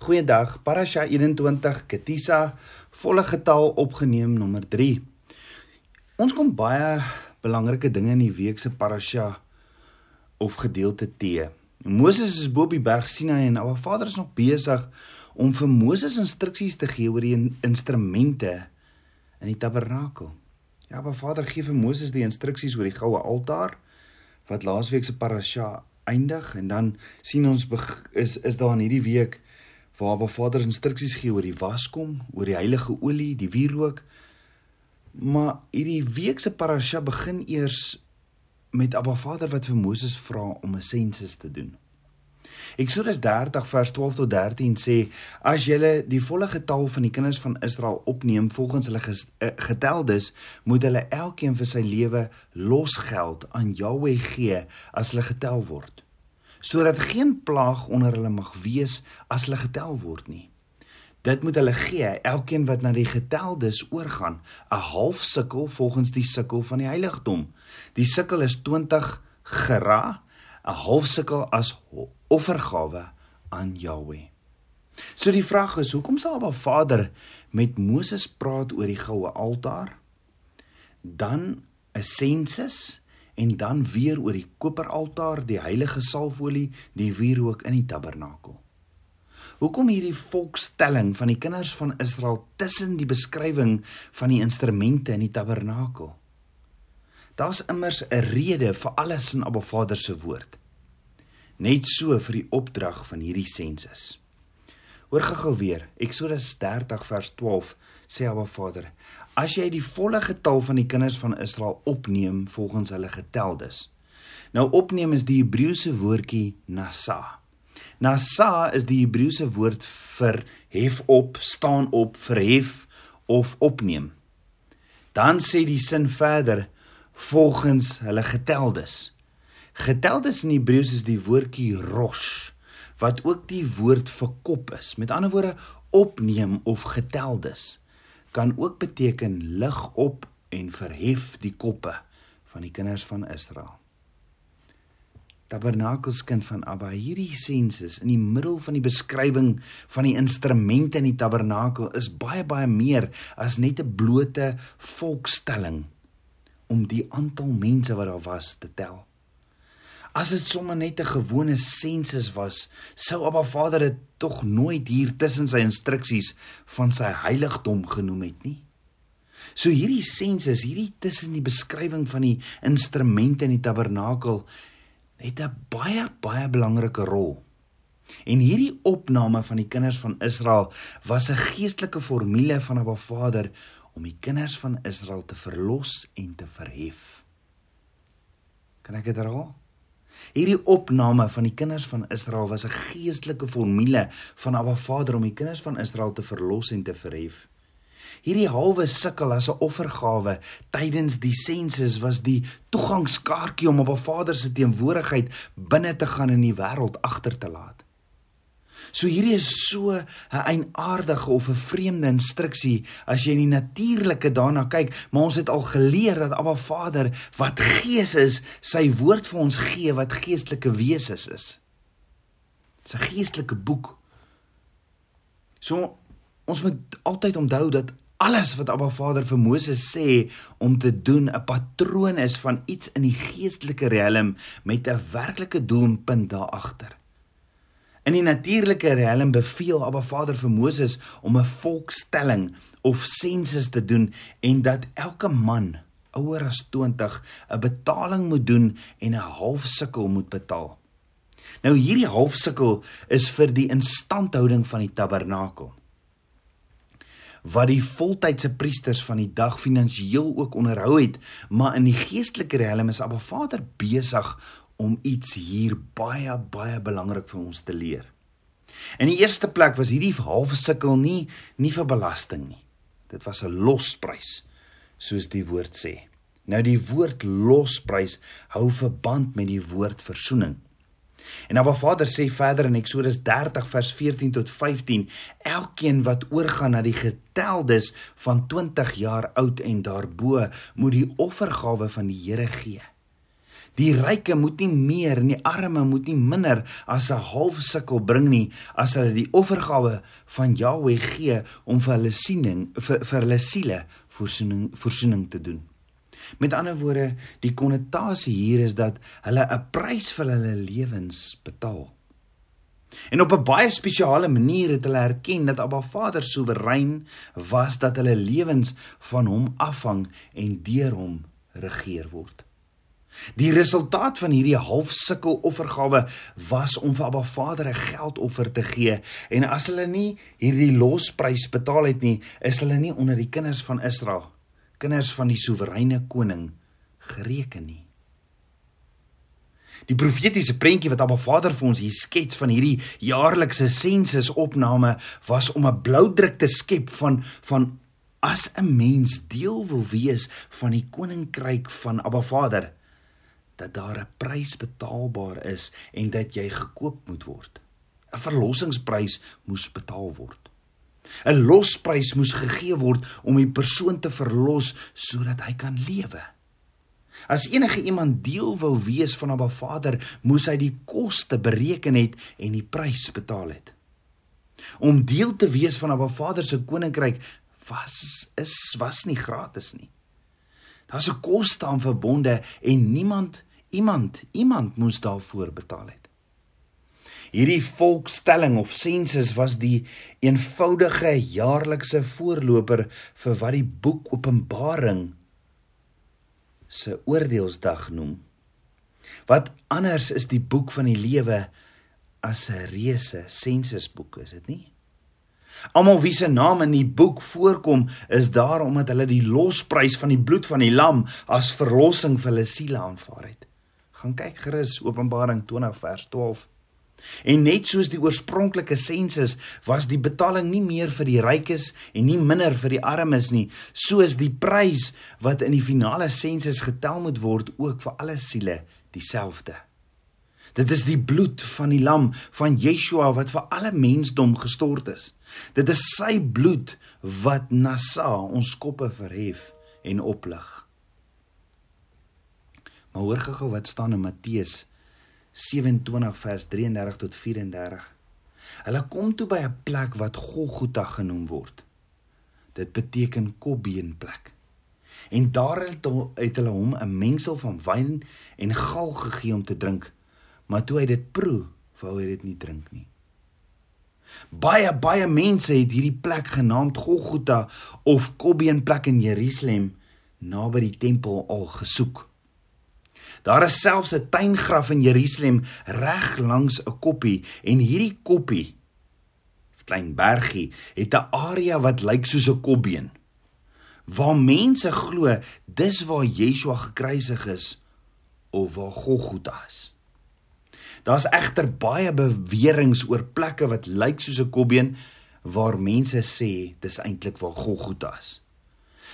Goeiedag, Parasha 21 Ketisa, volle getal opgeneem nommer 3. Ons kom baie belangrike dinge in die week se Parasha of gedeelte te. Moses is bo op die berg Sinai en Abba Vader is nog besig om vir Moses instruksies te gee oor die instrumente in die tabernakel. Ja, Abba Vader gee vir Moses die instruksies oor die goue altaar wat laasweek se Parasha eindig en dan sien ons is is daar in hierdie week waar Abba Vader instruksies gee oor die waskom, oor die heilige olie, die wierook. Maar hierdie week se parasha begin eers met Abba Vader wat vir Moses vra om 'n sensus te doen. Eksodus 30 vers 12 tot 13 sê: As julle die volle getal van die kinders van Israel opneem volgens hulle eh, geteldes, moet hulle elkeen vir sy lewe losgeld aan Jahweh gee as hulle getel word sodat geen plaag onder hulle mag wees as hulle getel word nie. Dit moet hulle gee, elkeen wat na die geteldes oorgaan, 'n half sikkel volgens die sikkel van die heiligdom. Die sikkel is 20 gera, 'n half sikkel as offergawe aan Jahweh. So die vraag is, hoekom sal Abba Vader met Moses praat oor die goue altaar? Dan 'n sensus en dan weer oor die koperaltaar, die heilige salfolie, die wierook in die tabernakel. Hoekom hierdie volkstelling van die kinders van Israel tussen die beskrywing van die instrumente in die tabernakel? Daar's immers 'n rede vir alles in Abba Vader se woord. Net so vir die opdrag van hierdie sensus. Hoor gou-gou weer, Eksodus 30 vers 12 sê Abba Vader: As jy die volle getal van die kinders van Israel opneem volgens hulle geteldes. Nou opneem is die Hebreëse woordjie nasa. Nasa is die Hebreëse woord vir hef op, staan op, verhef of opneem. Dan sê die sin verder volgens hulle geteldes. Geteldes in Hebreëus is die woordjie rosh wat ook die woord vir kop is. Met ander woorde opneem of geteldes kan ook beteken lig op en verhef die koppe van die kinders van Israel. Tabernakelskind van Abba, hierdie sensus in die middel van die beskrywing van die instrumente in die tabernakel is baie baie meer as net 'n blote volkstelling om die aantal mense wat daar was te tel. As dit sommer net 'n gewone sensus was, sou Abba Vader dit tog nooit hier tussen sy instruksies van sy heiligdom genoem het nie. So hierdie sensus, hierdie tussen die beskrywing van die instrumente in die tabernakel het 'n baie baie belangrike rol. En hierdie opname van die kinders van Israel was 'n geestelike formule van Abba Vader om die kinders van Israel te verlos en te verhef. Kan ek dit herhaal? Hierdie opname van die kinders van Israel was 'n geestelike formule van Abba Vader om die kinders van Israel te verlos en te verhef. Hierdie halwe sikkel as 'n offergawe tydens die sensus was die toegangskaartjie om Abba Vader se teenwoordigheid binne te gaan in die wêreld agter te laat. So hierdie is so 'n eienaardige of 'n vreemde instruksie as jy in die natuurlike daarna kyk, maar ons het al geleer dat Abba Vader wat Gees is, sy woord vir ons gee wat geestelike wesens is. Dit's 'n geestelike boek. So ons moet altyd onthou dat alles wat Abba Vader vir Moses sê om te doen 'n patroon is van iets in die geestelike riem met 'n werklike doelpunt daar agter. In die natuurlike riem beveel Abba Vader vir Moses om 'n volkstelling of sensus te doen en dat elke man ouer as 20 'n betaling moet doen en 'n half sikkel moet betaal. Nou hierdie half sikkel is vir die instandhouding van die tabernakel wat die voltydse priesters van die dag finansiëel ook onderhou het, maar in die geestelike riem is Abba Vader besig om iets hier baie baie belangrik vir ons te leer. In die eerste plek was hierdie halfe sukkel nie nie vir belasting nie. Dit was 'n losprys, soos die woord sê. Nou die woord losprys hou verband met die woord verzoening. En Abba Vader sê verder in Eksodus 30 vers 14 tot 15: Elkeen wat oorgaan na die geteldes van 20 jaar oud en daarbo, moet die offergawe van die Here gee. Die ryke moet nie meer en die arme moet nie minder as 'n half sikkel bring nie as hulle die offergawe van Jahweh gee om vir hulle siening vir, vir hulle siele voorsiening voorsiening te doen. Met ander woorde, die konnotasie hier is dat hulle 'n prys vir hulle lewens betaal. En op 'n baie spesiale manier het hulle erken dat Abba Vader soewerein was dat hulle lewens van hom afhang en deur hom regeer word. Die resultaat van hierdie halfsukkel offergawe was om vir Abba Vader 'n geldoffer te gee en as hulle nie hierdie losprys betaal het nie, is hulle nie onder die kinders van Israel, kinders van die soewereine koning gereken nie. Die profetiese prentjie wat Abba Vader vir ons hier skets van hierdie jaarlikse sensusopname was om 'n bloudruk te skep van van as 'n mens deel wil wees van die koninkryk van Abba Vader dat daar 'n prys betaalbaar is en dat jy gekoop moet word. 'n Verlossingsprys moes betaal word. 'n Losprys moes gegee word om die persoon te verlos sodat hy kan lewe. As enige iemand deel wou wees van 'n Vader, moes hy die koste bereken het en die prys betaal het. Om deel te wees van 'n Vader se koninkryk was is was nie gratis nie. Daar's 'n koste aan verbonde en niemand Iemand, iemand moes daarvoor betaal het. Hierdie volkstelling of sensus was die eenvoudige jaarlikse voorloper vir wat die boek Openbaring se oordeelsdag noem. Wat anders is die boek van die lewe as 'n reuse sensusboek, is dit nie? Almal wie se naam in die boek voorkom, is daar omdat hulle die losprys van die bloed van die lam as verlossing vir hulle siele aanvaar het gaan kyk gerus Openbaring 20 vers 12. En net soos die oorspronklike sensus was die betaling nie meer vir die rykes en nie minder vir die armes nie, soos die prys wat in die finale sensus getel moet word ook vir alle siele dieselfde. Dit is die bloed van die lam van Yeshua wat vir alle mensdom gestort is. Dit is sy bloed wat nasa ons koppe verhef en oplig. Maar hoor gou wat staan in Matteus 27 vers 33 tot 34. Hulle kom toe by 'n plek wat Golgotha genoem word. Dit beteken kopbeenplek. En daar het hulle hom 'n mengsel van wyn en gal gegee om te drink. Maar toe hy dit proe, wou hy dit nie drink nie. Baie baie mense het hierdie plek genaamd Golgotha of kopbeenplek in Jerusalem naby die tempel al gesoek. Daar is selfs 'n tuingraf in Jerusalem reg langs 'n koppie en hierdie koppie klein bergie het 'n area wat lyk soos 'n kopbeen. Waar mense glo dis waar Yeshua gekruisig is of waar Golgotha is. Daar's egter baie beweringe oor plekke wat lyk soos 'n kopbeen waar mense sê dis eintlik waar Golgotha is.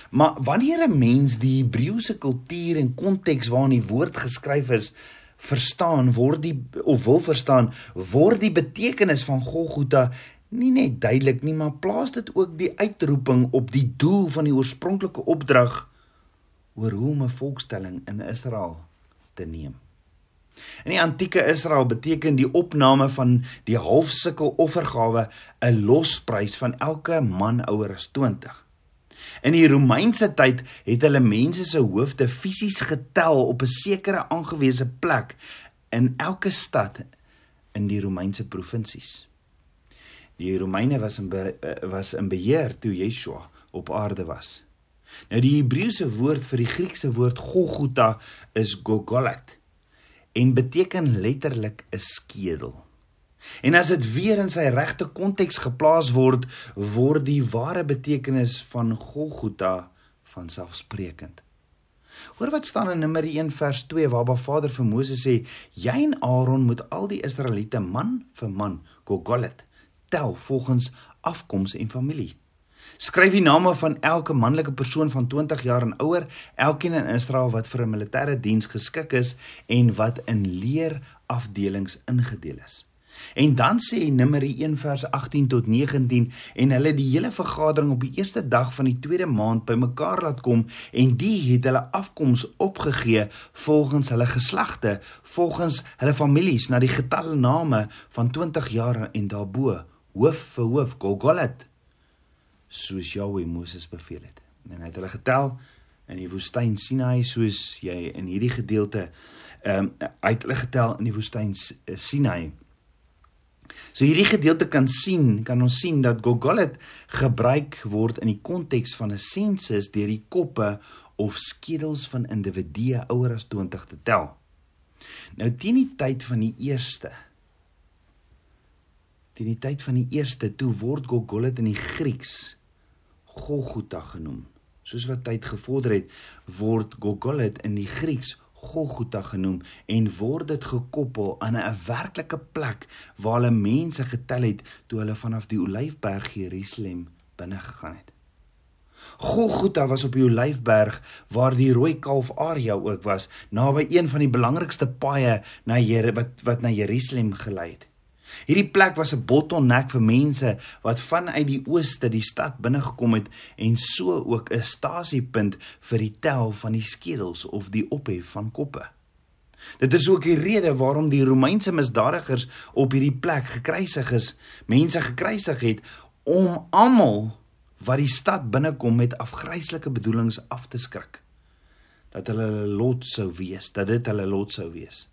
Maar wanneer 'n mens die Hebreëse kultuur en konteks waarin die woord geskryf is, verstaan, word die of wil verstaan, word die betekenis van Golgotha nie net duidelik nie, maar plaas dit ook die uitroeping op die doel van die oorspronklike opdrag oor hoe om 'n volkstelling in Israel te neem. In die antieke Israel beteken die opname van die halfsukkel offergawe 'n losprys van elke man ouer as 20. In die Romeinse tyd het hulle mense se hoofde fisies getel op 'n sekere aangewese plek in elke stad in die Romeinse provinsies. Die Romeine was in be, was in beheer toe Yeshua op aarde was. Nou die Hebreëse woord vir die Griekse woord Golgotha is Golgotha en beteken letterlik 'n skedel. En as dit weer in sy regte konteks geplaas word, word die ware betekenis van Golgotha van selfsprekend. Hoor wat staan in Numeri 1 vers 2 waar Ba Vader vir Moses sê: "Jy en Aaron moet al die Israeliete man vir man Golgotha tel volgens afkoms en familie. Skryf die name van elke manlike persoon van 20 jaar en ouer, elkeen in Israel wat vir 'n militêre diens geskik is en wat in leerafdelings ingedeel is." En dan sê Numeri 1 vers 18 tot 19 en hulle die hele vergadering op die eerste dag van die tweede maand bymekaar laat kom en die het hulle afkoms opgegee volgens hulle geslagte, volgens hulle families na die getalle name van 20 jaar en daarbo, hoof vir hoof Golgotha, soos Jahweh Moses beveel het. En hy het hulle getel in die woestyn Sinai soos jy in hierdie gedeelte ehm um, uit hulle getel in die woestyn Sinai So hierdie gedeelte kan sien, kan ons sien dat Gogolet gebruik word in die konteks van 'n sensus deur die koppe of skedels van individue ouer as 20 te tel. Nou teen die tyd van die eerste teen die tyd van die eerste toe word Gogolet in die Grieks Golgotha genoem. Soos wat tyd gevorder het, word Gogolet in die Grieks Golgotha genoem en word dit gekoppel aan 'n werklike plek waar hulle mense getel het toe hulle vanaf die Olyfberg Jerusalem binne gegaan het. Golgotha was op die Olyfberg waar die rooi kalf Aria ook was, naby een van die belangrikste paaie na Here wat wat na Jerusalem gelei het. Hierdie plek was 'n bottleneck vir mense wat vanuit die ooste die stad binne gekom het en so ook 'n stasiepunt vir die tel van die skedels of die ophef van koppe. Dit is ook die rede waarom die Romeinse misdadigers op hierdie plek gekruisig is, mense gekruisig het om almal wat die stad binnekom met afgryslike bedoelings af te skrik. Dat hulle lot sou wees, dat dit hulle lot sou wees.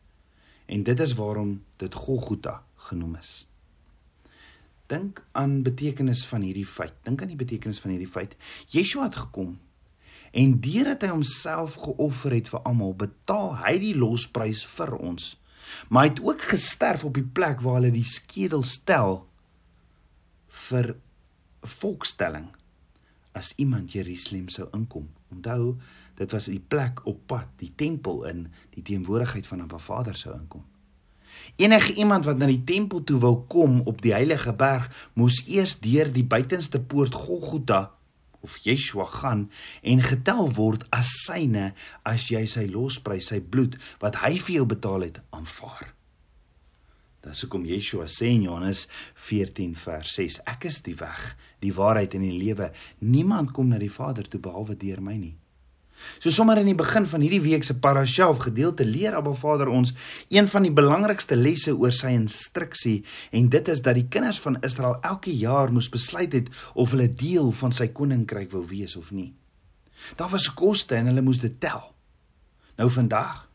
En dit is waarom dit Golgotha genoem is. Dink aan betekenis van hierdie feit. Dink aan die betekenis van hierdie feit. Yeshua het gekom en deurdat hy homself geoffer het vir almal, betaal hy die losprys vir ons. Maar hy het ook gesterf op die plek waar hulle die skedel stel vir volkstelling as iemand Jerusalem sou inkom. Onthou, dit was die plek op pad, die tempel in die teenwoordigheid van 'n Vader sou inkom. Enige iemand wat na die tempel toe wou kom op die heilige berg, moes eers deur die buitenste poort Golgotha of Yeshua gaan en getel word as syne as jy sy losprys, sy bloed wat hy vir jou betaal het, aanvaar. Dis hoekom Yeshua sê in Johannes 14 vers 6: Ek is die weg, die waarheid en die lewe. Niemand kom na die Vader toe behalwe deur my nie. So sommer in die begin van hierdie week se parasha of gedeelte leer Abba Vader ons een van die belangrikste lesse oor sy instruksie en dit is dat die kinders van Israel elke jaar moes besluit het of hulle deel van sy koninkryk wou wees of nie. Daar was koste en hulle moes dit tel. Nou vandag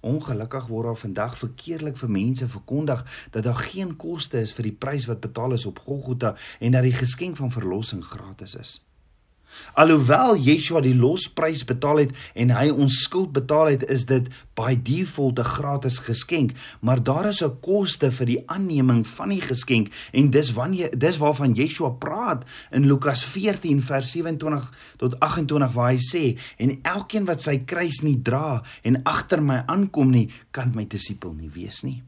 Ongelukkig word daar vandag verkeerlik vir mense verkondig dat daar geen koste is vir die prys wat betaal is op Golgotha en dat die geskenk van verlossing gratis is. Alhoewel Yeshua die losprys betaal het en hy ons skuld betaal het, is dit by default 'n gratis geskenk, maar daar is 'n koste vir die aanneming van die geskenk en dis wanneer dis waarvan Yeshua praat in Lukas 14 vers 27 tot 28 waar hy sê en elkeen wat sy kruis nie dra en agter my aankom nie, kan my disipel nie wees nie.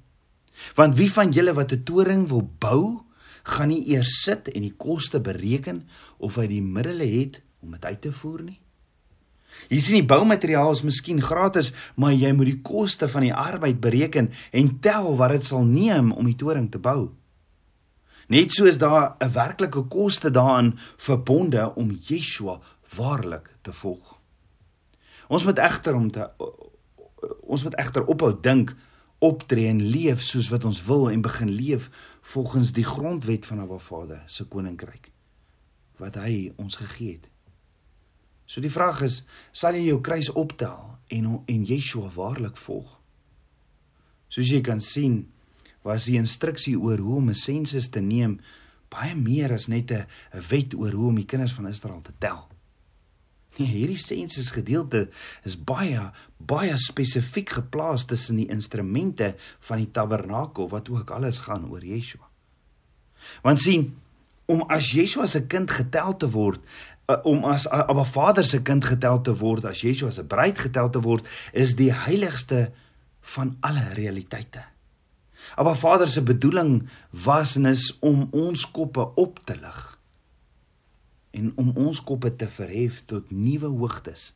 Want wie van julle wat 'n toring wil bou, gaan nie eers sit en die koste bereken of hy die middele het om dit uit te voer nie. Jy sien die boumateriaal is miskien gratis, maar jy moet die koste van die arbeid bereken en tel wat dit sal neem om die toring te bou. Net soos daar 'n werklike koste daaraan verbonde om Yeshua waarlik te volg. Ons moet egter om te ons moet egter ophou dink optree en leef soos wat ons wil en begin leef volgens die grondwet van Abba Vader se koninkryk wat hy ons gegee het. So die vraag is, sal jy jou kruis optel en en Yeshua waarlik volg? Soos jy kan sien, was die instruksie oor hoe om 'n sensus te neem baie meer as net 'n wet oor hoe om die kinders van Israel te tel. Nee, hierdie sensus gedeelte is baie baie spesifiek geplaas tussen die instrumente van die tabernakel wat ook alles gaan oor Yeshua. Want sien, om as Yeshua se kind getel te word, uh, om as Abba Vader se kind getel te word, as Yeshua se bruid getel te word, is die heiligste van alle realiteite. Abba Vader se bedoeling was en is om ons koppe op te lig en om ons koppe te verhef tot nuwe hoogtes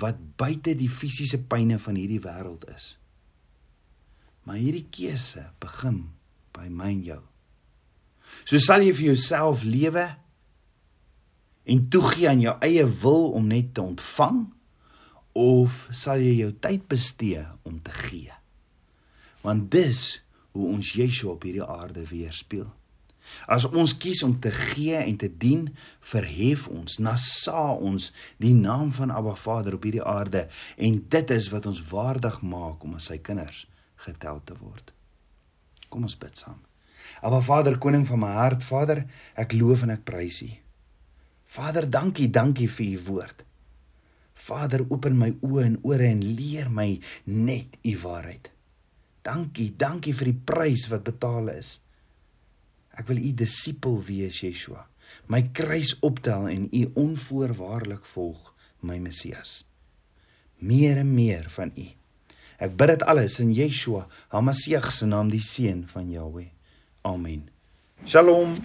wat buite die fisiese pyne van hierdie wêreld is. Maar hierdie keuse begin by my en jou. So sal jy vir jouself lewe en toegee aan jou eie wil om net te ontvang of sal jy jou tyd bestee om te gee? Want dis hoe ons Yeshua op hierdie aarde weerspieël. As ons kies om te gee en te dien, verhef ons, nasa ons die naam van Abba Vader op hierdie aarde en dit is wat ons waardig maak om as sy kinders getel te word. Kom ons bid saam. Abba Vader, koning van my hart, Vader, ek loof en ek prys U. Vader, dankie, dankie vir U woord. Vader, open my oë en ore en leer my net U waarheid. Dankie, dankie vir die prys wat betaal is. Ek wil U disipel wees, Yeshua. My kruis optel en U onvoorwaardelik volg, my Messias. Meer en meer van U. Ek bid dit alles in Yeshua, Hamasieg se naam, die seun van Jahweh. Amen. Shalom.